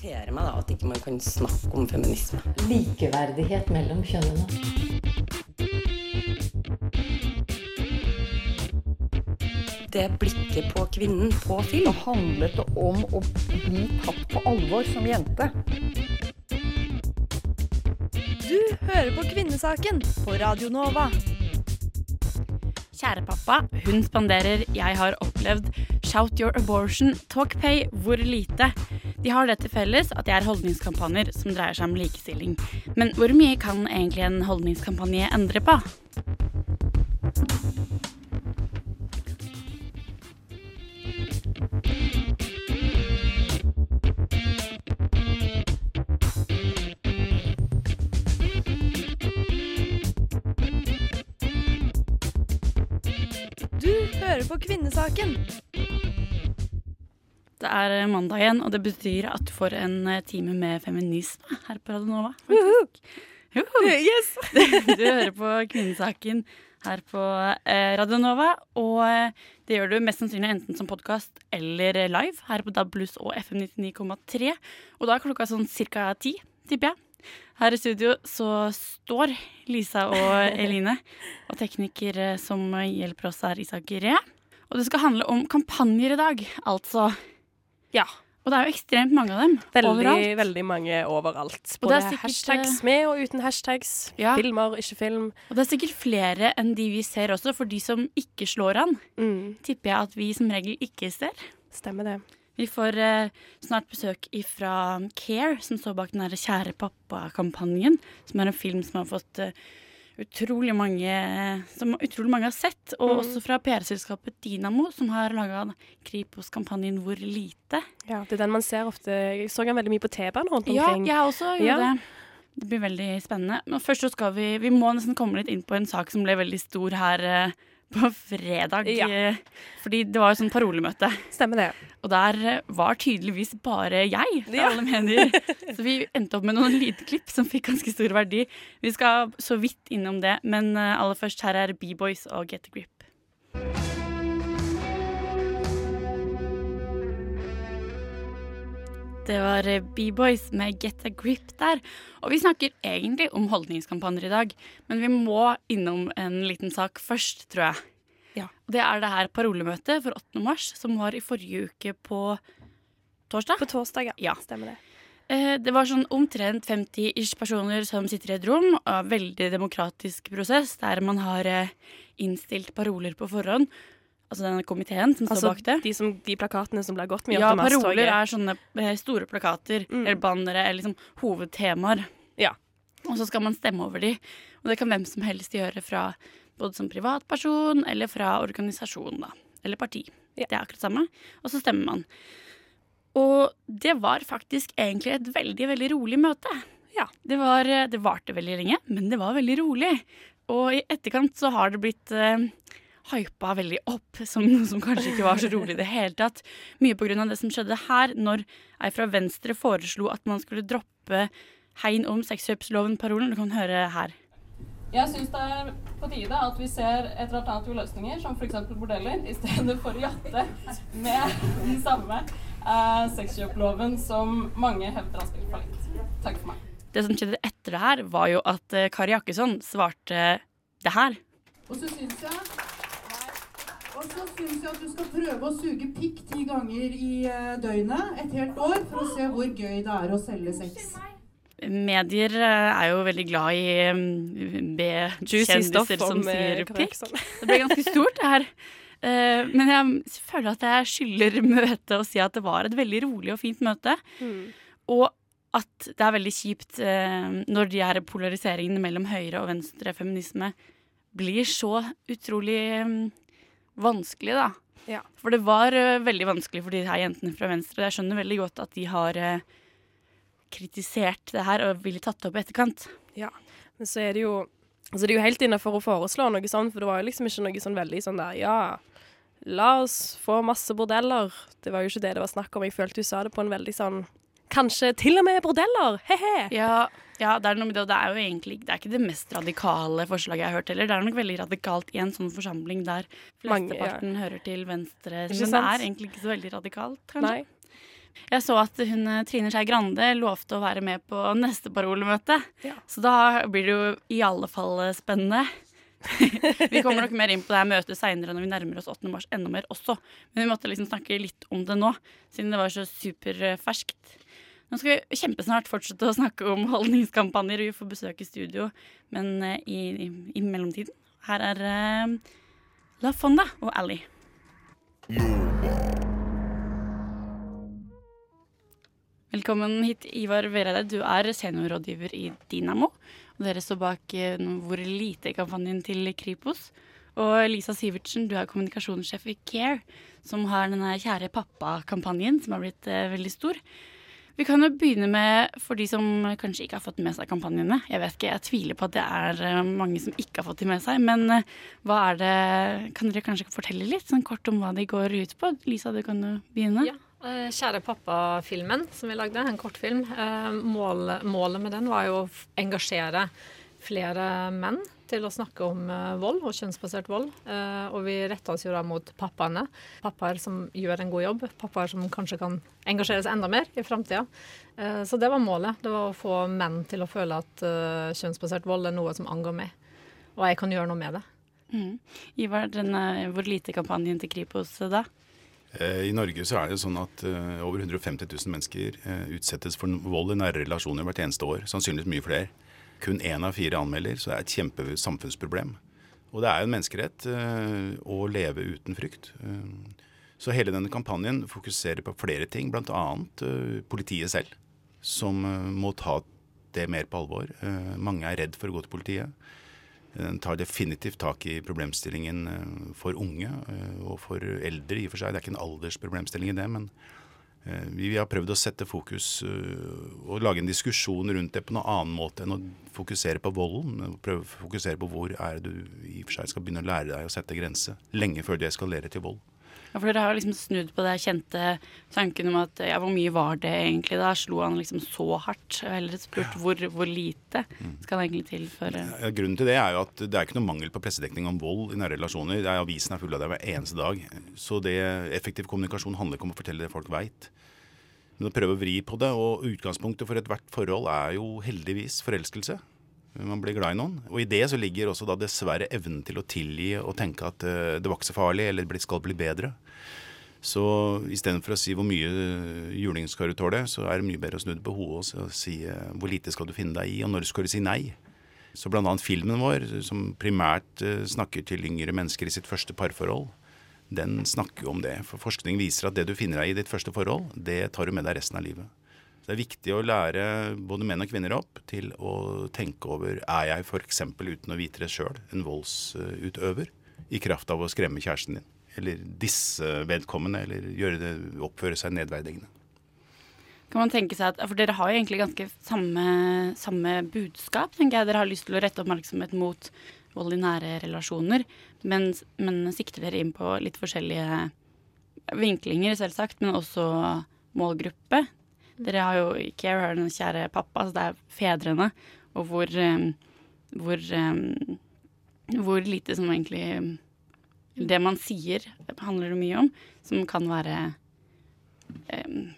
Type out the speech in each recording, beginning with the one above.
irriterer meg da at ikke man kan snakke om feminisme. Likeverdighet mellom kjønnene. Det blikket på kvinnen på film. handlet det om å bli tatt på alvor som jente. Du hører på Kvinnesaken på Radio Nova. Kjære pappa, hun spanderer 'Jeg har opplevd', 'Shout your abortion', 'Talk pay', 'Hvor lite'. De har det til felles at de er holdningskampanjer som dreier seg om likestilling. Men hvor mye kan egentlig en holdningskampanje endre på? Du hører på Kvinnesaken. Det er eh, mandag igjen, og det betyr at du får en eh, time med feminisme her på Radio Nova. faktisk. Yes! Du hører på Kvinnesaken her på eh, Radio Nova, og eh, det gjør du mest sannsynlig enten som podkast eller live her på DAB Pluss og FM 99,3. Og da er klokka sånn cirka ti, tipper jeg. Her i studio så står Lisa og Eline, og tekniker som hjelper oss er Isak Ree. Og det skal handle om kampanjer i dag, altså. Ja. Og det er jo ekstremt mange av dem. Veldig, overalt. veldig mange overalt. Både er sikkert, hashtags eh, med og uten hashtags. Ja. Filmer, ikke film. Og det er sikkert flere enn de vi ser også, for de som ikke slår an, Mm, tipper jeg at vi som regel ikke ser. stemmer det. Vi får eh, snart besøk fra Care, som står bak den her Kjære pappa-kampanjen. Som er en film som har fått eh, utrolig mange Som utrolig mange har sett. Og Mm. også fra PR-selskapet Dynamo, som har laga Kripos-kampanjen Hvor lite. Ja, det er den man ser ofte. Jeg så den veldig mye på T-banen rundt Ja, omkring. jeg også gjorde Ja. det. Det blir veldig spennende. Men først så skal vi Vi må nesten komme litt inn på en sak som ble veldig stor her eh, på fredag. Ja. eh, Fordi det var jo sånn parolemøte. Stemmer det. Og der eh, var tydeligvis bare jeg fra Ja. alle medier. Så vi endte opp med noen lydklipp som fikk ganske stor verdi. Vi skal så vidt innom det, men eh, aller først her er B-Boys og Get a Grip. Det var eh, B-Boys med Get a Grip der. Og vi snakker egentlig om holdningskampanjer i dag, men vi må innom en liten sak først, tror jeg. Ja. Det er det her parolemøtet for 8. mars, som var i forrige uke på torsdag. På torsdag, ja. Ja. Stemmer det. Eh, Det var sånn omtrent 50-ish personer som sitter i et rom. og Veldig demokratisk prosess, der man har eh, innstilt paroler på forhånd. Altså denne komiteen som står Altså, bak det. de, som, de plakatene som ble gått med Ja, paroler er sånne eh, store plakater Mm. eller bannere eller liksom hovedtemaer. Ja. Og så skal man stemme over de. Og det kan hvem som helst gjøre fra både som privatperson eller fra organisasjon, da. Eller parti. Ja. Det er akkurat samme. Og så stemmer man. Og det var faktisk egentlig et veldig, veldig rolig møte. Ja. Det, var, eh, det varte veldig lenge, men det var veldig rolig. Og i etterkant så har det blitt eh, hypa veldig opp som noe som kanskje ikke var så rolig i det hele tatt. Mye av det som skjedde her, når ei fra Venstre foreslo at man skulle droppe hegn om sexkjøpsloven-parolen. Du kan høre her. Jeg syns det er på tide at vi ser etter alternative løsninger, som f.eks. bordeller, i stedet for å jatte med den samme eh, sexkjøploven som mange hevder har spilt fallitt. Takk for meg. Det som skjedde etter det her, var jo at eh, Kari Jakkesson svarte det her. Og så syns jeg og så syns jeg at du skal prøve å suge pikk ti ganger i eh, døgnet et helt år for å se hvor gøy det er å selge sex. Medier eh, er jo veldig glad i B-kjendiser som eh, sier pikk. Det ble ganske stort, det her. Eh, men jeg føler at jeg skylder møtet å si at det var et veldig rolig og fint møte. Mm. Og at det er veldig kjipt når de her polariseringene mellom høyre og venstre feminisme blir så utrolig eh, vanskelig, da. Ja. For det var uh, veldig vanskelig for de her jentene fra venstre. Jeg skjønner veldig godt at de har uh, kritisert det her og ville tatt det opp i etterkant. Men så er det jo Altså det er jo helt innafor å foreslå noe sånt, for det var jo liksom ikke noe sånn veldig sånn der Ja, la oss få masse bordeller. Det var jo ikke det det var snakk om. Jeg følte du sa det på en veldig sånn Kanskje til og med bordeller! He-he! Ja, ja, det er noe med det, og det er jo egentlig det er ikke det mest radikale forslaget jeg har hørt heller. Det er nok veldig radikalt i en sånn forsamling der Mange, ja. flesteparten hører til venstre. Men det er egentlig ikke så veldig radikalt, kanskje. Nei. Jeg så at hun eh, Trine Skei Grande lovte å være med på neste parolemøte. Ja. Så da blir det jo i alle fall eh, spennende. vi kommer nok mer inn på det her møtet seinere når vi nærmer oss 8. mars enda mer også. Men vi måtte liksom snakke litt om det nå, siden det var så superferskt. Nå skal vi kjempesnart fortsette å snakke om holdningskampanjer, vi får besøk i studio, men eh, i, i, i mellomtiden Her er uh, La Fonda og Ally. Velkommen hit, Ivar Vereide. Du er seniorrådgiver i Dynamo. Og dere står bak eh, Hvor lite-kampanjen til Kripos. Og Lisa Sivertsen, du er kommunikasjonssjef i Care, som har denne Kjære pappa-kampanjen, som har blitt uh, veldig stor. Vi kan jo begynne med for de som kanskje ikke har fått med seg kampanjene. Jeg vet ikke, jeg tviler på at det er eh, mange som ikke har fått de med seg. Men eh, hva er det Kan dere kanskje fortelle litt sånn kort om hva de går ut på? Lisa, du kan jo begynne. Ja. Eh, Kjære pappa-filmen som vi lagde, en kortfilm. Mål, målet med den var jo å engasjere flere menn til å snakke om eh, vold og kjønnsbasert vold. Eh, og vi retter oss jo da mot pappaene. Pappaer som gjør en god jobb. Pappaer som kanskje kan engasjeres enda mer i framtida. Eh, så det var målet. Det var å få menn til å føle at kjønnsbasert vold er noe som angår meg. Og jeg kan gjøre noe med det. Mm. Ivar, denne Hvor lite-kampanjen til Kripos da? Eh, I Norge så er det sånn at over 150 000 mennesker utsettes for vold i nære relasjoner hvert eneste år. Sannsynligvis mye flere. Kun én av fire anmelder, så det er et kjempe samfunnsproblem. Og det er jo en menneskerett eh, å leve uten frykt. Eh, så hele denne kampanjen fokuserer på flere ting, bl.a. Uh, politiet selv, som eh, må ta det mer på alvor. Eh, mange er redd for å gå til politiet. Den tar definitivt tak i problemstillingen eh, for unge eh, og for eldre i og for seg. Det er ikke en aldersproblemstilling i det, men eh, vi har prøvd å sette fokus eh, og lage en diskusjon rundt det på noen annen måte enn å fokusere på volden. Prøve å fokusere på hvor er du i og for seg skal begynne å lære deg å sette grense. Lenge før det eskalerer til vold. Ja, for Dere har liksom snudd på det kjente tanken om at ja, hvor mye var det egentlig da? Slo han liksom så hardt? Har heller spurt hvor, hvor lite skal det egentlig til for eh, Ja, Grunnen til det er jo at det er ikke noe mangel på pressedekning om vold i nære relasjoner. Det er Avisen er full av det hver eneste dag. Så det, effektiv kommunikasjon handler ikke om å fortelle det folk veit, men å prøve å vri på det. Og utgangspunktet for ethvert forhold er jo heldigvis forelskelse. Man blir glad i noen. Og i det så ligger også da dessverre evnen til å tilgi og tenke at eh, det var ikke så farlig, eller det skal bli bedre. Så istedenfor å si hvor mye juling skal du tåle, så er det mye bedre å snu det på hodet og si eh, hvor lite skal du finne deg i, og når skal du si nei. Så bl.a. filmen vår, som primært eh, snakker til yngre mennesker i sitt første parforhold, den snakker jo om det. For forskning viser at det du finner deg i ditt første forhold, det tar du med deg resten av livet. Så det er viktig å lære både menn og kvinner opp til å tenke over er jeg f.eks. uten å vite det sjøl en voldsutøver i kraft av å skremme kjæresten din. Eller disse vedkommende, eller det, oppføre seg nedverdigende. Kan man tenke seg at, For dere har jo egentlig ganske samme, samme budskap. tenker jeg. Dere har lyst til å rette oppmerksomhet mot vold i nære relasjoner, men, men sikter dere inn på litt forskjellige vinklinger, selvsagt, men også målgruppe. Dere har jo Care har den kjære pappa, så det er fedrene, og hvor, eh, hvor, eh, hvor lite som egentlig Det man sier, handler det mye om, som kan være eh,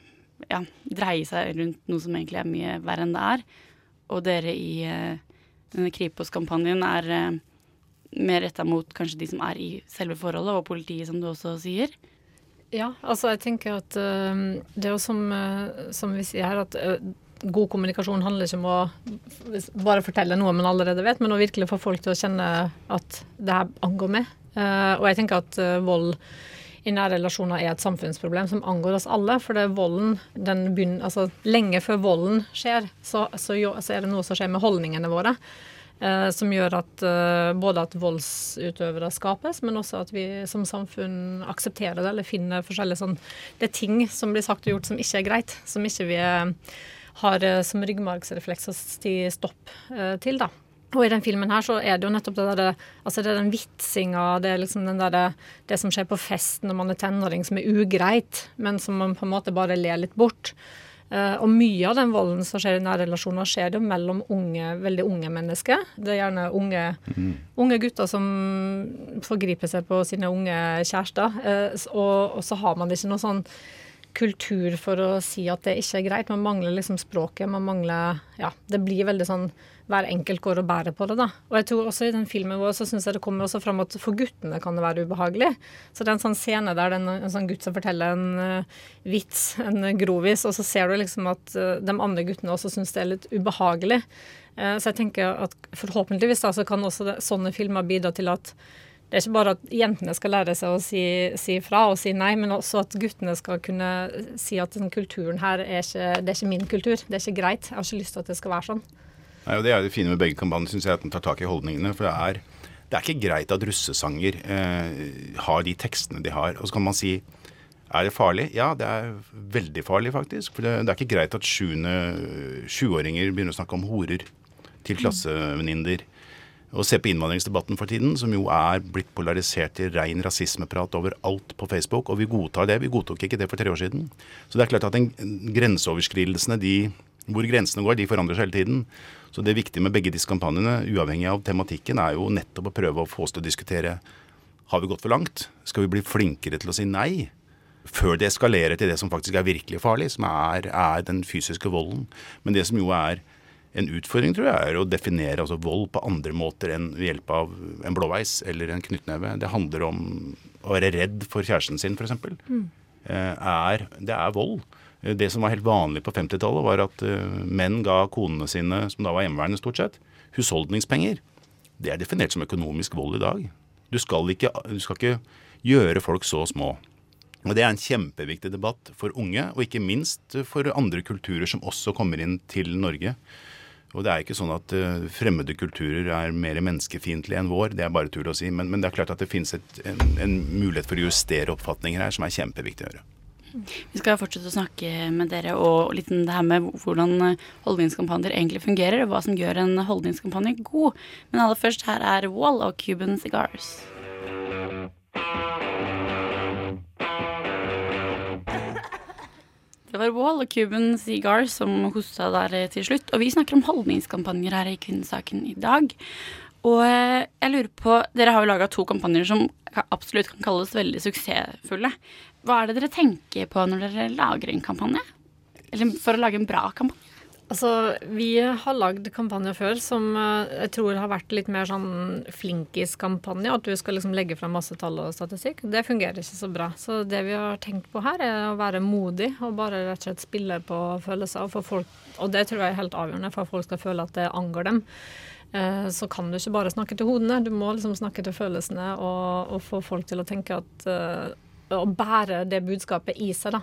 ja, dreie seg rundt noe som egentlig er mye verre enn det er. Og dere i eh, denne Kripos-kampanjen er eh, mer retta mot kanskje de som er i selve forholdet, og politiet, som du også sier. Ja, altså jeg tenker at uh, det er jo som, uh, som vi sier her, at uh, god kommunikasjon handler ikke om å bare fortelle noe man allerede vet, men å virkelig få folk til å kjenne at det her angår meg. Og jeg tenker at vold i nære relasjoner er et samfunnsproblem som angår oss alle. For det er volden, den begynner, altså lenge før volden skjer, så, så, så er det noe som skjer med holdningene våre. Eh, som gjør at eh, både at voldsutøvere skapes, men også at vi som samfunn aksepterer det, eller finner forskjellige sånn Det er ting som blir sagt og gjort som ikke er greit, som ikke vi eh, har som ryggmargsrefleks å si stopp til, da. Og i den filmen her så er det jo nettopp det derre altså det er den vitsinga, det er liksom den derre det som skjer på fest når man er tenåring som er ugreit, men som man på en måte bare ler litt bort. Eh, og mye av den volden som skjer i nære relasjoner, skjer jo mellom unge, veldig unge mennesker. Det er gjerne unge, unge gutter som forgriper seg på sine unge kjærester. Eh, og, og så har man ikke noe sånn kultur for å si at det ikke er greit. Man mangler liksom språket. Man mangler Ja, det blir veldig sånn hver enkelt går og bærer på det, da. Og jeg tror også i den filmen vår så syns jeg det kommer også fram at for guttene kan det være ubehagelig. Så det er en sånn scene der det er en sånn gutt som forteller en uh, vits, en grovis, og så ser du liksom at uh, de andre guttene også syns det er litt ubehagelig. Uh, så jeg tenker at forhåpentligvis da så kan også det, sånne filmer bidra til at det er ikke bare at jentene skal lære seg å si, si, fra og si nei, men også at guttene skal kunne si at den kulturen her er ikke, det er ikke min kultur. Det er ikke greit. Jeg har ikke lyst til at det skal være sånn. Nei, og Det er det fine med begge kampanjer, syns jeg, at den tar tak i holdningene. For det er, det er ikke greit at russesanger eh, har de tekstene de har. Og så kan man si er det farlig? Ja, det er veldig farlig, faktisk. For det, det er ikke greit at sjuåringer begynner å snakke om horer til klassevenninner og se på innvandringsdebatten for tiden, som jo er blitt polarisert til rein rasismeprat overalt på Facebook. Og vi godtar det. Vi godtok ikke det for tre år siden. Så det er klart at den, grenseoverskridelsene, de, hvor grensene går, de forandrer seg hele tiden. Så det viktige med begge disse kampanjene, uavhengig av tematikken, er jo nettopp å prøve å få oss til å diskutere har vi gått for langt. Skal vi bli flinkere til å si nei? Før det eskalerer til det som faktisk er virkelig farlig, som er, er den fysiske volden. Men det som jo er en utfordring tror jeg er å definere altså vold på andre måter enn ved hjelp av en blåveis eller en knyttneve. Det handler om å være redd for kjæresten sin, f.eks. Mm. Er, det er vold. Det som var helt vanlig på 50-tallet, var at uh, menn ga konene sine, som da var hjemmeværende stort sett, husholdningspenger. Det er definert som økonomisk vold i dag. Du skal ikke, du skal ikke gjøre folk så små. Og Det er en kjempeviktig debatt for unge, og ikke minst for andre kulturer som også kommer inn til Norge. Og det er ikke sånn at uh, fremmede kulturer er mer menneskefiendtlige enn vår, det er bare tull å si. Men, men, det er klart at det finnes et, en, en, mulighet for å justere oppfatninger her som er kjempeviktig å gjøre. Vi skal fortsette å snakke med dere og litt om det her med hvordan eh, holdningskampanjer egentlig fungerer, og hva som gjør en holdningskampanje god. Men aller først, her er Wall og Cuban Cigars. Det var Wall og Cuban Seagar som hosta der til slutt. Og vi snakker om holdningskampanjer her i Kvinnesaken i dag. Og eh, jeg lurer på Dere har jo laga to kampanjer som absolutt kan kalles veldig suksessfulle. Hva er det dere tenker på når dere lager en kampanje? Eller for å lage en bra kampanje? Altså, vi har lagd kampanjer før som eh, jeg tror har vært litt mer sånn flinkiskampanje. At du skal liksom legge fram masse tall og statistikk. Det fungerer ikke så bra. Så det vi har tenkt på her, er å være modig og bare rett og slett spille på følelser. For folk, og det tror jeg er helt avgjørende for at folk skal føle at det angår dem. Eh, så kan du ikke bare snakke til hodene, du må liksom snakke til følelsene og, og få folk til å tenke at uh, Å bære det budskapet i seg, da.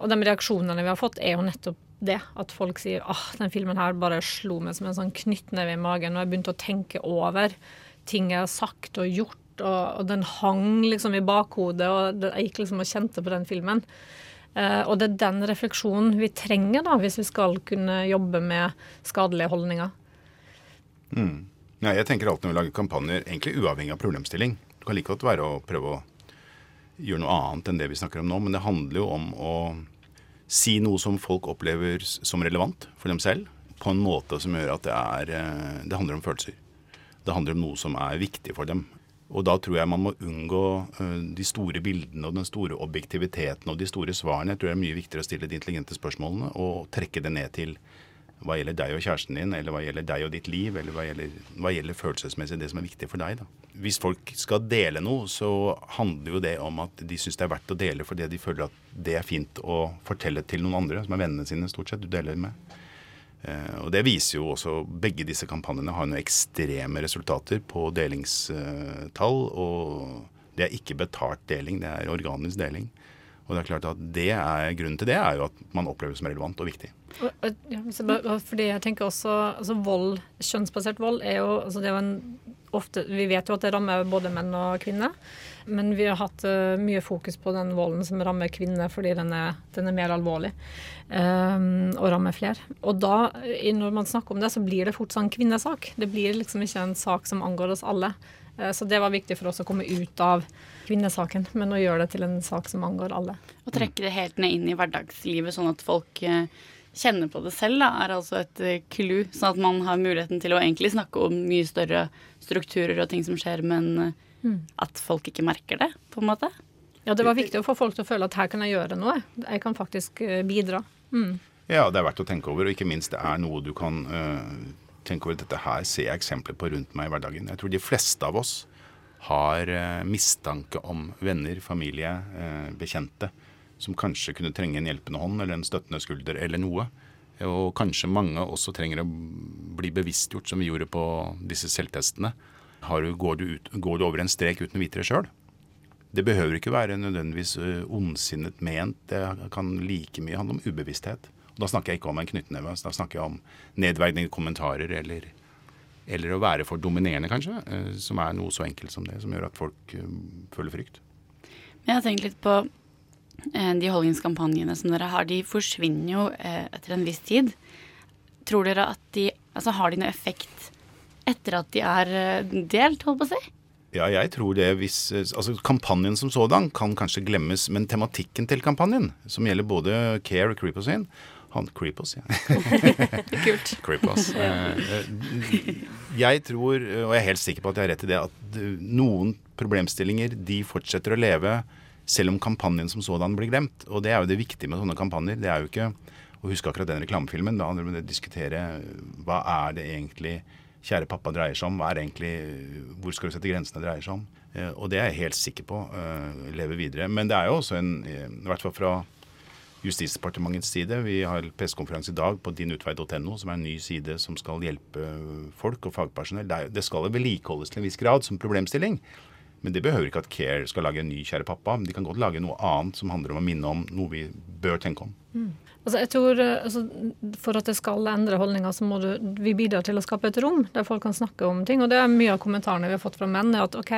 Og de reaksjonene vi har fått, er jo nettopp det. At folk sier at den filmen her bare slo meg som en sånn knyttneve i magen. Og jeg begynte å tenke over ting jeg har sagt og gjort, og, og den hang liksom i bakhodet. Og jeg gikk liksom og kjente på den filmen. Uh, og det er den refleksjonen vi trenger da, hvis vi skal kunne jobbe med skadelige holdninger. Mm. Ja, jeg tenker alltid når vi lager kampanjer, egentlig uavhengig av problemstilling. Det kan like godt være å prøve å gjøre noe annet enn det vi snakker om nå, men det handler jo om å si noe som folk opplever som relevant for dem selv, på en måte som gjør at det er eh, Det handler om følelser. Det handler om noe som er viktig for dem. Og da tror jeg man må unngå eh, de store bildene og den store objektiviteten og de store svarene. Jeg tror det er mye viktigere å stille de intelligente spørsmålene og trekke det ned til hva gjelder deg og kjæresten din, eller hva gjelder deg og ditt liv, eller hva gjelder, hva gjelder følelsesmessig det som er viktig for deg. da. Hvis folk skal dele noe, så handler jo det om at de syns det er verdt å dele fordi de føler at det er fint å fortelle til noen andre, som er vennene sine stort sett, du deler med. Uh, og det viser jo også Begge disse kampanjene har noen ekstreme resultater på delingstall. Og det er ikke betalt deling, det er organisk deling. Og det er klart at det er Grunnen til det er jo at man opplever det som relevant og viktig. Fordi jeg tenker også, altså vold, Kjønnsbasert vold er jo, altså det er jo en, ofte, Vi vet jo at det rammer både menn og kvinner. Men vi har hatt uh, mye fokus på den volden som rammer kvinner, fordi den er, den er mer alvorlig um, og rammer flere. Og da, når man snakker om det, så blir det fort sånn kvinnesak. Det blir liksom ikke en sak som angår oss alle. Uh, så det var viktig for oss å komme ut av kvinnesaken, men å gjøre det til en sak som angår alle. Å trekke det helt ned inn i hverdagslivet, sånn at folk uh, kjenner på det selv, da, er altså et clou. Sånn at man har muligheten til å egentlig snakke om mye større strukturer og ting som skjer, men mm. at folk ikke merker det, på en måte. Ja, det var viktig å få folk til å føle at her kan jeg gjøre noe. Jeg kan faktisk eh, bidra. Mm. Ja, det er verdt å tenke over, og ikke minst det er noe du kan uh, tenke over. Dette her ser jeg eksempler på rundt meg i hverdagen. Jeg tror de fleste av oss har uh, mistanke om venner, familie, uh, bekjente som kanskje kunne trenge en hjelpende hånd eller en støttende skulder eller noe. Og kanskje mange også trenger å bli bevisstgjort, som vi gjorde på disse selvtestene. Du, går, du ut, går, du over en strek uten å vite det sjøl? Det behøver ikke være nødvendigvis ondsinnet ment. Det kan like mye handle om ubevissthet. Da snakker jeg ikke om en knyttneve, da snakker jeg om nedverdigende kommentarer eller, eller, å være for dominerende, kanskje. Eh, som er noe så enkelt som det, som gjør at folk eh, føler frykt. Jeg har tenkt litt på eh, de holdningskampanjene som dere har. De forsvinner jo etter en viss tid. Tror dere at de Altså har de noe effekt etter at de er delt, holdt på å si? Ja, jeg tror det hvis Altså, kampanjen som sådan kan kanskje glemmes, men tematikken til kampanjen, som gjelder både Care og Creeposin, han Creepos, ja. Kult. Creepos. Eh, eh, jeg tror, og jeg er helt sikker på at jeg har rett i det, at noen problemstillinger de fortsetter å leve selv om kampanjen som sådan blir glemt. Og det er jo det viktige med sånne kampanjer. Det er jo ikke å huske akkurat den reklamefilmen. Da handler det om å diskutere hva er det egentlig kjære pappa dreier seg om. Hva er egentlig, hvor skal du sette grensene dreier seg om. Eh, og det er jeg helt sikker på lever videre. Men det er jo også en, i hvert fall fra Justisdepartementets side. Vi har pressekonferanse i dag på dinutvei.no, som er en ny side som skal hjelpe folk og fagpersonell. Det skal vedlikeholdes til en viss grad som problemstilling. Men det behøver ikke at Care skal lage en ny Kjære pappa. De kan godt lage noe annet som handler om å minne om noe vi bør tenke om. Mm. Altså jeg tror eh, altså, For at det skal endre holdninger, så må du, vi bidra til å skape et rom der folk kan snakke om ting. Og det er mye av kommentarene vi har fått fra menn, er at OK,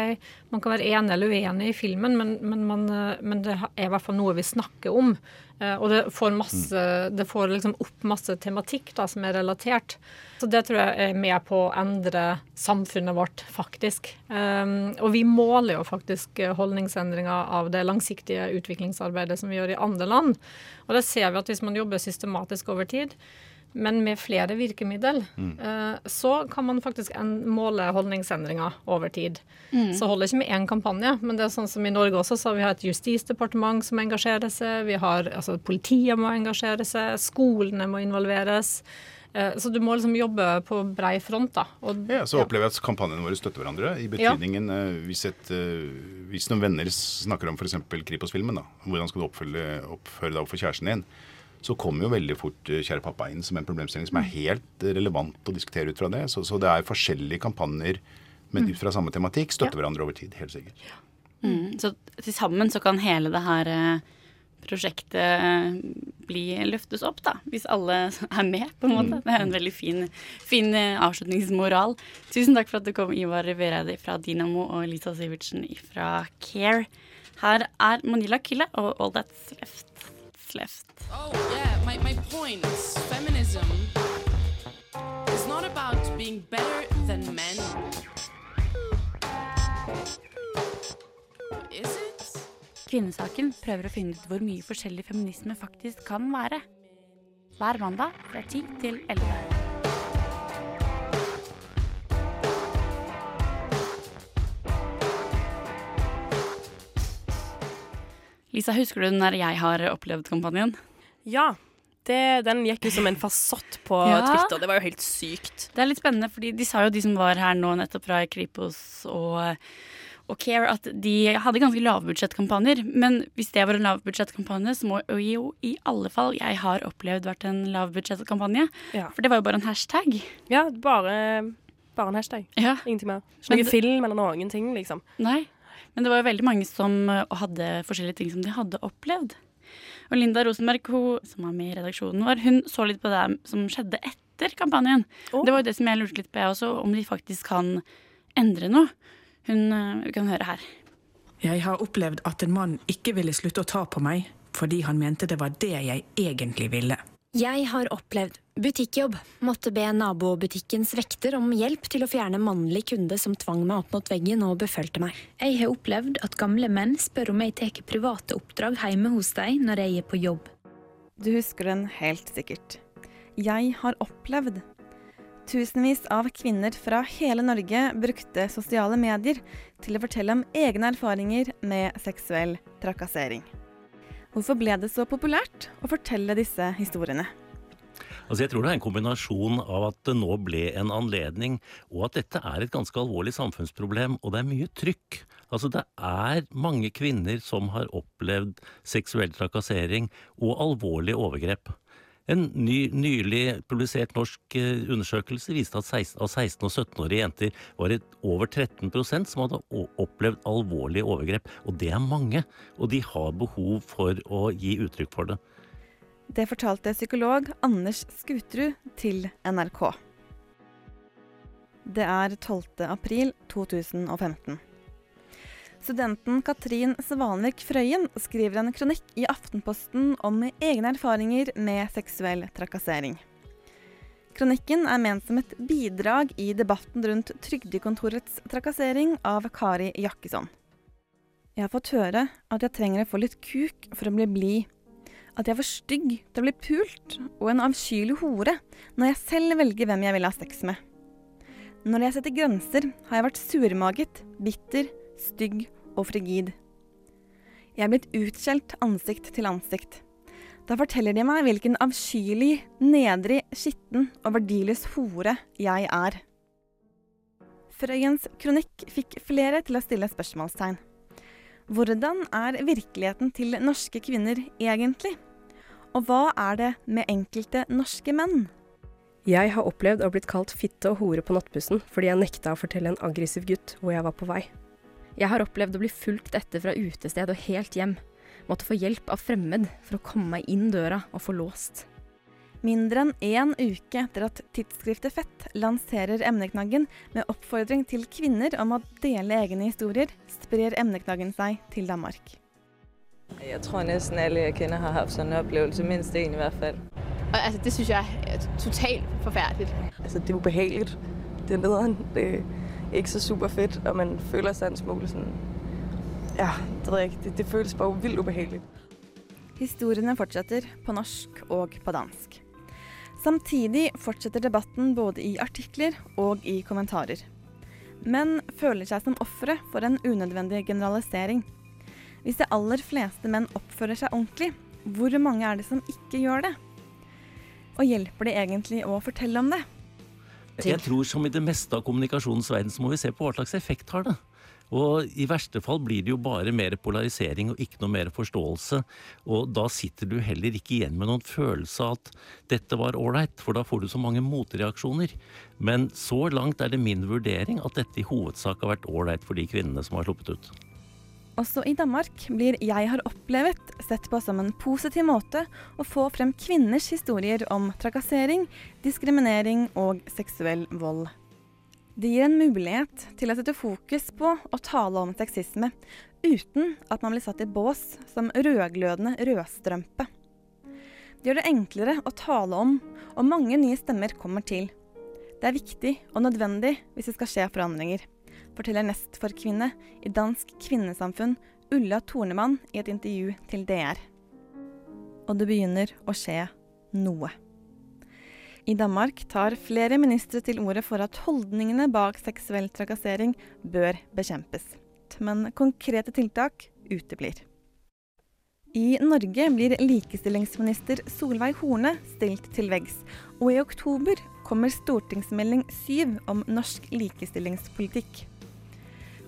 man kan være enig eller uenig i filmen, men, men, man, eh, men det er i hvert fall noe vi snakker om. Eh, og det får, masse, det får liksom opp masse tematikk da, som er relatert. Så det tror jeg er med på å endre samfunnet vårt, faktisk. Um, og vi måler jo faktisk holdningsendringer av det langsiktige utviklingsarbeidet som vi gjør i andre land. Og det ser vi at hvis man jobber systematisk over tid, men med flere virkemiddel, mm. uh, så kan man faktisk måle holdningsendringer over tid. Mm. Så holder ikke med én kampanje, men det er sånn som i Norge også, så vi har et justisdepartement som engasjerer seg, vi har, altså Politiet må engasjere seg, skolene må involveres. Uh, så du må liksom jobbe på brei front. da. Og, ja, Så opplever jeg at kampanjene våre støtter hverandre. I betydningen ja. uh, hvis, et, hvis, noen venner snakker om f.eks. Kripos-filmen, da, hvordan skal du oppføre deg overfor kjæresten din, så kommer jo veldig fort eh, Kjære pappa inn som en problemstilling som er mm. helt relevant å diskutere ut fra det. Så, så det er forskjellige kampanjer, men mm. ut fra samme tematikk støtter ja. hverandre over tid. Helt sikkert. Ja. Mm. Så til sammen så kan hele det her eh, prosjektet eh, bli løftes opp, da. Hvis alle er med, på en måte. Mm. Det er en veldig fin, fin avslutningsmoral. Tusen takk for at du kom, Ivar Vereide fra Dynamo og Lisa Sivertsen fra Care. Her er Manila Kille og All That's Left left. Oh, yeah, my, my point. Feminism is not about being better than men. Is it? Kvinnesaken prøver å finne ut hvor mye forskjellig feminisme faktisk kan være. Hver mandag fra 10 til 11. Lisa, husker du når jeg har opplevd kampanjen? Ja. Det, den gikk jo som en fasott på ja. Twitter. Det var jo helt sykt. Det er litt spennende, fordi de sa jo de som var her nå nettopp fra Kripos og, og Care, at de hadde ganske lavbudsjettkampanjer. Men hvis det var en lavbudsjettkampanje, så må jo i alle fall jeg har opplevd vært en lavbudsjettkampanje. Ja. For det var jo bare en hashtag. Ja, bare, bare en hashtag. Ja. Ingenting mer. Ikke noen film eller noen ting, liksom. Nei. Men det var jo veldig mange som eh, hadde forskjellige ting som de hadde opplevd. Og Linda Rosenberg, hun, som er med i redaksjonen vår, hun så litt på det som skjedde etter kampanjen. Oh. Det var jo det som jeg lurte litt på, jeg også, om de faktisk kan endre noe. Hun uh, kan høre her. Jeg har opplevd at en mann ikke ville slutte å ta på meg fordi han mente det var det jeg egentlig ville. Jeg har opplevd butikkjobb. Måtte be nabobutikkens vekter om hjelp til å fjerne mannlig kunde som tvang meg opp mot veggen og befølte meg. Jeg har opplevd at gamle menn spør om jeg tar private oppdrag hjemme hos dem når jeg er på jobb. Du husker den helt sikkert. Jeg har opplevd. Tusenvis av kvinner fra hele Norge brukte sosiale medier til å fortelle om egne erfaringer med seksuell trakassering. Hvorfor ble det så populært å fortelle disse historiene? Altså jeg tror det er en kombinasjon av at det nå ble en anledning, og at dette er et ganske alvorlig samfunnsproblem, og det er mye trykk. Altså det er mange kvinner som har opplevd seksuell trakassering og alvorlige overgrep. En ny, nylig publisert norsk eh, undersøkelse viste at 16, av 16- og 17-årige jenter var det over 13% som hadde opplevd alvorlige overgrep. Og det er mange, og de har behov for å gi uttrykk for det. Det fortalte psykolog Anders Skuterud til NRK. Det er 12. april 2015. Studenten Katrin Svanvik Frøyen skriver en kronikk i Aftenposten om egne erfaringer med seksuell trakassering. Kronikken er ment som et bidrag i debatten rundt Trygdekontorets trakassering av Kari Jakkesson. Jeg har fått høre at jeg trenger å få litt kuk for å bli blid. At jeg er for stygg til å bli pult, og en avskyelig hore, når jeg selv velger hvem jeg vil ha sex med. Når jeg setter grenser, har jeg vært surmaget, bitter, stygg og frigid. Jeg er blitt utskjelt ansikt til ansikt. Da forteller de meg hvilken avskyelig, nedrig, skitten og verdiløs hore jeg er. Frøyens kronikk fikk flere til å stille spørsmålstegn. Hvordan er virkeligheten til norske kvinner egentlig? Og hva er det med enkelte norske menn? Jeg har opplevd å blitt kalt fitte og hore på nattbussen fordi jeg nekta å fortelle en aggressiv gutt hvor jeg var på vei. Jeg har opplevd å bli fulgt etter fra utested og helt hjem. Måtte få hjelp av fremmed for å komme meg inn døra og få låst. Mindre enn én uke etter at tidsskriftet Fett lanserer emneknaggen med oppfordring til kvinner om å dele egne historier, sprer emneknaggen seg til Danmark. Jeg tror nesten alle jeg kjenner har hatt sånn opplevelse, minst én i hvert fall. Altså, det syns jeg er totalt forferdelig. Altså, det er ubehagelig. Det er nederen. Det ikke så super fedt, og man føler seg en smule sånn Ja, det, ikke, det, det føles bare vildt ubehagelig. Historiene fortsetter på norsk og på dansk. Samtidig fortsetter debatten både i artikler og i kommentarer. Menn føler seg som ofre for en unødvendig generalisering. Hvis de aller fleste menn oppfører seg ordentlig, hvor mange er det som ikke gjør det? Og hjelper det egentlig å fortelle om det? Jeg tror som i det meste av kommunikasjonens verden, så må vi se på hva slags effekt har det. Og i verste fall blir det jo bare mer polarisering og ikke noe mer forståelse. Og da sitter du heller ikke igjen med noen følelse av at dette var ålreit, for da får du så mange motreaksjoner. Men så langt er det min vurdering at dette i hovedsak har vært ålreit for de kvinnene som har sluppet ut. Også i Danmark blir 'jeg har opplevet' sett på som en positiv måte å få frem kvinners historier om trakassering, diskriminering og seksuell vold. Det gir en mulighet til å sette fokus på og tale om sexisme, uten at man blir satt i bås som rødglødende rødstrømpe. Det gjør det enklere å tale om, og mange nye stemmer kommer til. Det er viktig og nødvendig hvis det skal skje forandringer forteller nestforkvinne i Dansk Kvinnesamfunn Ulla Tornemann i et intervju til DR. Og det begynner å skje noe. I Danmark tar flere ministre til orde for at holdningene bak seksuell trakassering bør bekjempes. Men konkrete tiltak uteblir. I Norge blir likestillingsminister Solveig Horne stilt til veggs, og i oktober kommer stortingsmelding 7 om norsk likestillingspolitikk.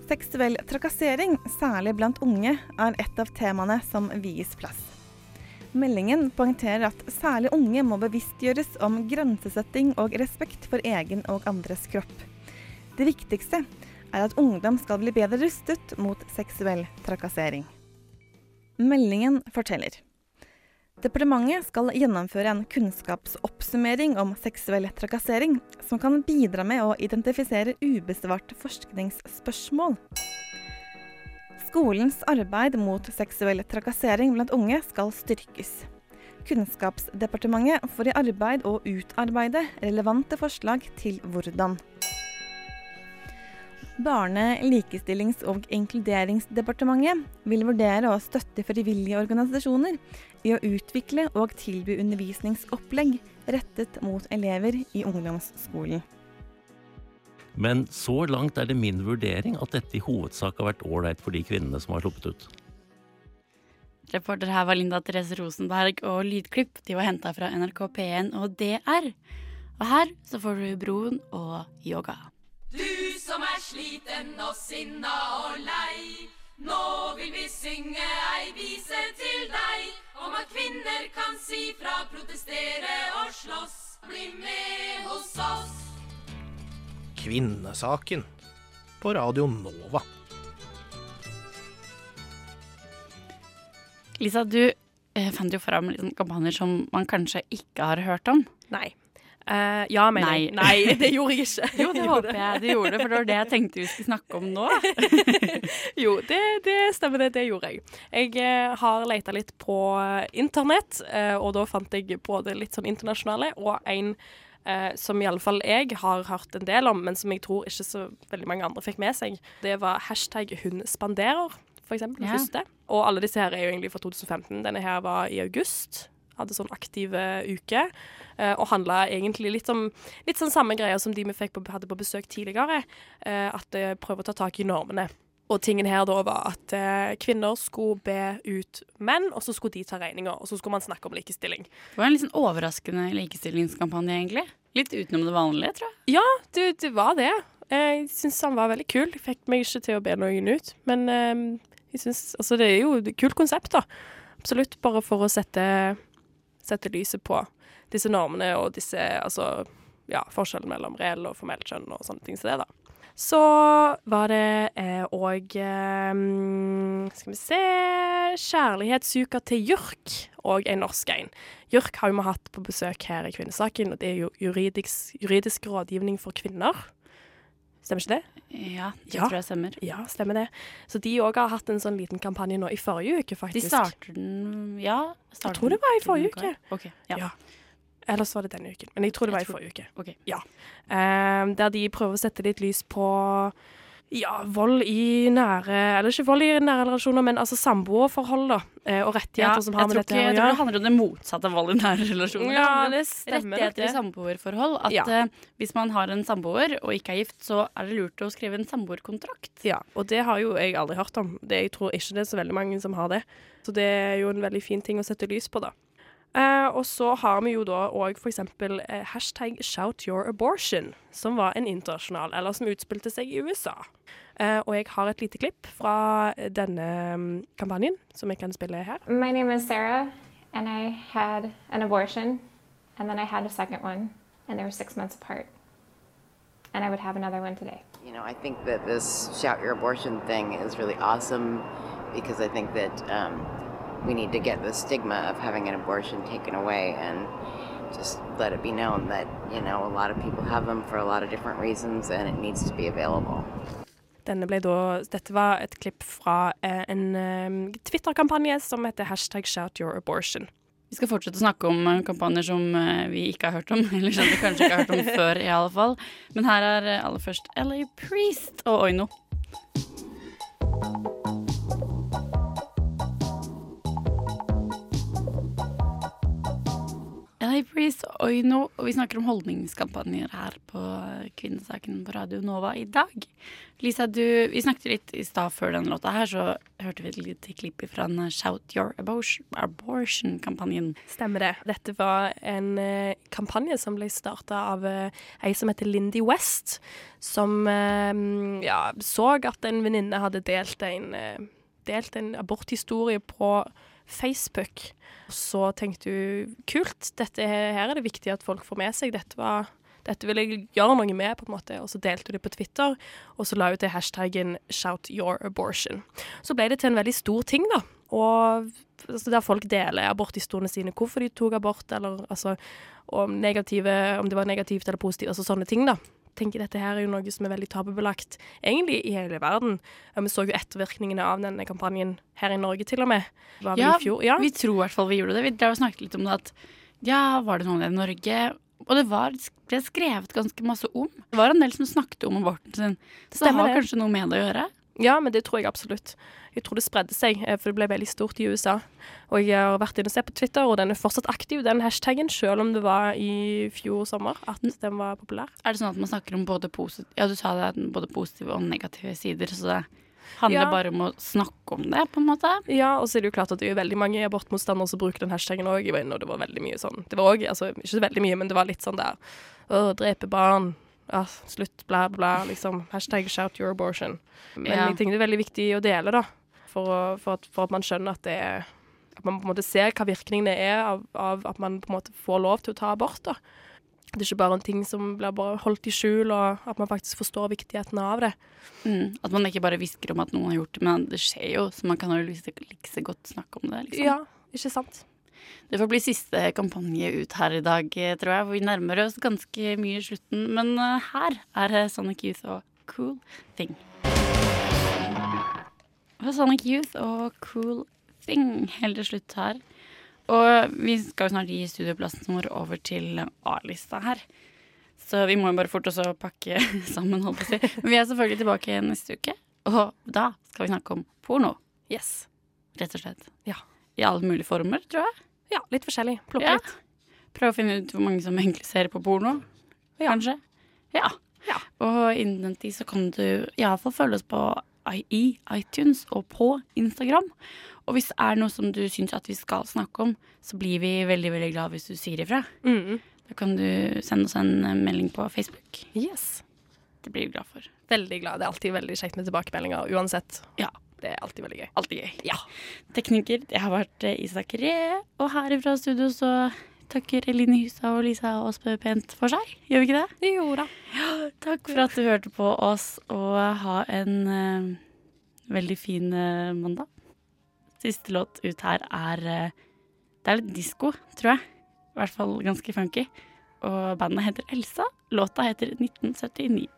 Seksuell trakassering, særlig blant unge, er et av temaene som vies plass. Meldingen poengterer at særlig unge må bevisstgjøres om grensesetting og respekt for egen og andres kropp. Det viktigste er at ungdom skal bli bedre rustet mot seksuell trakassering. Meldingen forteller Departementet skal gjennomføre en kunnskapsoppsummering om seksuell trakassering, som kan bidra med å identifisere ubesvarte forskningsspørsmål. Skolens arbeid mot seksuell trakassering blant unge skal styrkes. Kunnskapsdepartementet får i arbeid å utarbeide relevante forslag til hvordan. Barne-, likestillings- og inkluderingsdepartementet vil vurdere å støtte frivillige organisasjoner i å utvikle og tilby undervisningsopplegg rettet mot elever i ungdomsskolen. Men så langt er det min vurdering at dette i hovedsak har vært ålreit for de kvinnene som har sluppet ut. Reporter her var Linda Therese Rosenberg, og lydklipp de var henta fra NRK P1 og DR. Og her så får du Broen og yoga. Som er sliten og sinna og lei. Nå vil vi synge ei vise til deg om at kvinner kan si fra, protestere og slåss. Bli med hos oss. Kvinnesaken på Radio Nova. Lisa, du eh, fant jo fram liksom, kampanjer som man kanskje ikke har hørt om. Nei. Eh, ja, mener Nei. jeg. Nei, det gjorde jeg ikke. Jo, det håper jeg du gjorde, for det var det jeg tenkte vi skulle snakke om nå. jo, det, det stemmer det. Det gjorde jeg. Jeg eh, har leita litt på eh, internett, og da fant jeg både litt sånn internasjonale og en Uh, som iallfall jeg har hørt en del om, men som jeg tror ikke så veldig mange andre fikk med seg. Det var hashtag hun spanderer, for eksempel. Ja. første. Og alle disse her er jo egentlig fra 2015. Denne her var i august. Hadde sånn aktive uke. eh, og handla egentlig litt om litt sånn samme greia som de vi fikk på, hadde på besøk tidligere. eh, at uh, prøver å ta tak i normene. Og tingen her da var at eh, kvinner skulle be ut menn, og så skulle de ta regninga. Og så skulle man snakke om likestilling. Det var en litt sånn overraskende likestillingskampanje, egentlig. Litt utenom det vanlige, tror jeg. Ja, det, det var det. Jeg syns han var veldig kul. Jeg fikk meg ikke til å be noen ut. Men eh, jeg synes, altså, det er jo et kult konsept, da. Absolutt. Bare for å sette, sette lyset på disse normene og disse altså, ja, forskjellen mellom reell og formelt kjønn og sånne ting som det, da. Så var det òg eh, Skal vi se Kjærlighetsuka til JURK og en norsk en. JURK har vi hatt på besøk her i Kvinnesaken, og det er jo juridisk, juridisk rådgivning for kvinner. Stemmer ikke det? Ja, det tror jeg stemmer. Ja, stemmer det. Så de òg har hatt en sånn liten kampanje nå i forrige uke, De faktisk. starter den Ja? Jeg tror det var i forrige uke. Ok, ja. Ellers var det denne uken. Men jeg tror det var i forrige uke. ok. Ja. Um, der de prøver å sette litt lys på ja, vold i nære Eller ikke vold i nære relasjoner, men altså samboerforhold, da. eh, Og rettigheter som har med dette å gjøre. jeg tror det handler om det motsatte av vold i nære relasjoner. Ja, det stemmer Rettigheter i samboerforhold. At Ja. uh, hvis man har en samboer og ikke er gift, så er det lurt å skrive en samboerkontrakt. Ja, og det har jo jeg aldri hørt om. Det, jeg tror ikke det er så veldig mange som har det. Så det er jo en veldig fin ting å sette lys på, da. Eh, og så har vi jo da òg eksempel eh, hashtag shout your abortion, som var en internasjonal, eller som utspilte seg i USA. Uh, og jeg har et lite klipp fra denne mm, kampanjen, som jeg kan spille her. My name is Sarah, and I had an abortion, and then I had a second one, and they were six months apart. And I would have another one today. You know, I think that this shout your abortion thing is really awesome because I think that um, we need to get the stigma of having an abortion taken away and just let it be known that, you know, a lot of people have them for a lot of different reasons and it needs to be available. Denne ble da, dette var et klipp fra eh, en eh, Twitter-kampanje som heter hashtag shout your abortion. Vi skal fortsette å snakke om eh, kampanjer som eh, vi ikke har hørt om. Eller som vi kanskje ikke har hørt om før, i alle fall. Men her er aller først LA Priest og Oino. LA Oino, og vi snakker om holdningskampanjer her på Kvinnesaken på Radio Nova i dag. Lisa, du, vi snakket litt i stad før den låta her, så hørte vi et lite klipp fra en Shout Your Abortion- Abortion-kampanjen. Stemmer det. Dette var en eh, kampanje som ble starta av eh, ei som heter Lindy West, som eh, ja, så at en venninne hadde delt en, eh, delt en aborthistorie på Facebook. Så tenkte hun kult, dette her er det viktig at folk får med seg. Dette, var, dette vil jeg gjøre noe med, på en måte. Og så delte hun det på Twitter, og så la hun til hashtaggen 'shout your abortion'. Så ble det til en veldig stor ting, da. Og altså, der folk deler aborthistoriene sine, hvorfor de tok abort, eller altså om, negative, om det var negativt eller positivt, altså sånne ting, da. Tenker Dette her er jo noe som er veldig tabubelagt, egentlig i hele verden. Vi så jo ettervirkningene av denne kampanjen her i Norge, til og med. Var Ja? Ja. vi tror i hvert fall vi gjorde det. Vi drev og snakket litt om det at ja, var det noen i Norge? Og det var, ble skrevet ganske masse om. Det var en del som snakket om aborten sin. Så det har kanskje noe med det å gjøre. Ja, men det tror jeg absolutt. Jeg tror det spredde seg, eh, for det ble veldig stort i USA. Og jeg har vært inne og sett på Twitter, og den er fortsatt aktiv, den hashtaggen, selv om det var i fjor sommer at den var populær. Er det sånn at man snakker om både positive Ja, du sa det, både positive og negative sider, så det handler Ja. bare om å snakke om det, på en måte? Ja, og så er det jo klart at det er veldig mange abortmotstandere som bruker den hashtaggen òg. Jeg var inne, og det var veldig mye sånn Det var òg, altså ikke så veldig mye, men det var litt sånn der Å, drepe barn. Ja, slutt, bla, bla, liksom. Hashtag shout your abortion. Men Ja. jeg tenker det er veldig viktig å dele, da. For, å, for, at, for at man skjønner at det er At man på en måte ser hva virkningen det er av, av at man på en måte får lov til å ta abort, da. Det er ikke bare en ting som blir bare holdt i skjul, og at man faktisk forstår viktigheten av det. Mm, at man ikke bare hvisker om at noen har gjort det, men det skjer jo, så man kan jo like liksom godt snakke om det. liksom. Ja, ikke sant? Det får bli siste kampanje ut her i dag, eh, tror jeg. For vi nærmer oss ganske mye slutten. Men eh, her er eh, Sonic Youth og Cool Thing. Og Sonic Youth og Cool Thing helt til slutt her. Og vi skal jo snart gi studioplassen vår over til A-lista her. Så vi må jo bare fort også pakke sammen, holdt på å si. Men vi er selvfølgelig tilbake neste uke, og da skal vi snakke om porno. Yes. Rett og slett. Ja. I alle mulige former, tror jeg. Ja, litt forskjellig. Plukke Ja. litt. Prøve å finne ut hvor mange som egentlig ser på porno. Kanskje. Ja. Og innen tid så kan du iallfall følge oss på i i iTunes og på Instagram. Og hvis det er noe som du syns at vi skal snakke om, så blir vi veldig veldig glad hvis du sier ifra. Mm. Da kan du sende oss en eh, melding på Facebook. Yes. Det blir vi glad for. Veldig glad. Det er alltid veldig kjekt med tilbakemeldinger uansett. Ja. Det er alltid veldig gøy. Alltid gøy. Ja. Tekniker, det har vært eh, Isak Ree. Og her fra studio så takker Eline Hysa og Lisa Aasbø pent for seg. Gjør vi ikke det? Jo da. Takk for at du hørte på oss, og ha en uh, veldig fin uh, mandag. Siste låt ut her er uh, Det er litt disko, tror jeg. I hvert fall ganske funky. Og bandet heter Elsa. Låta heter 1979.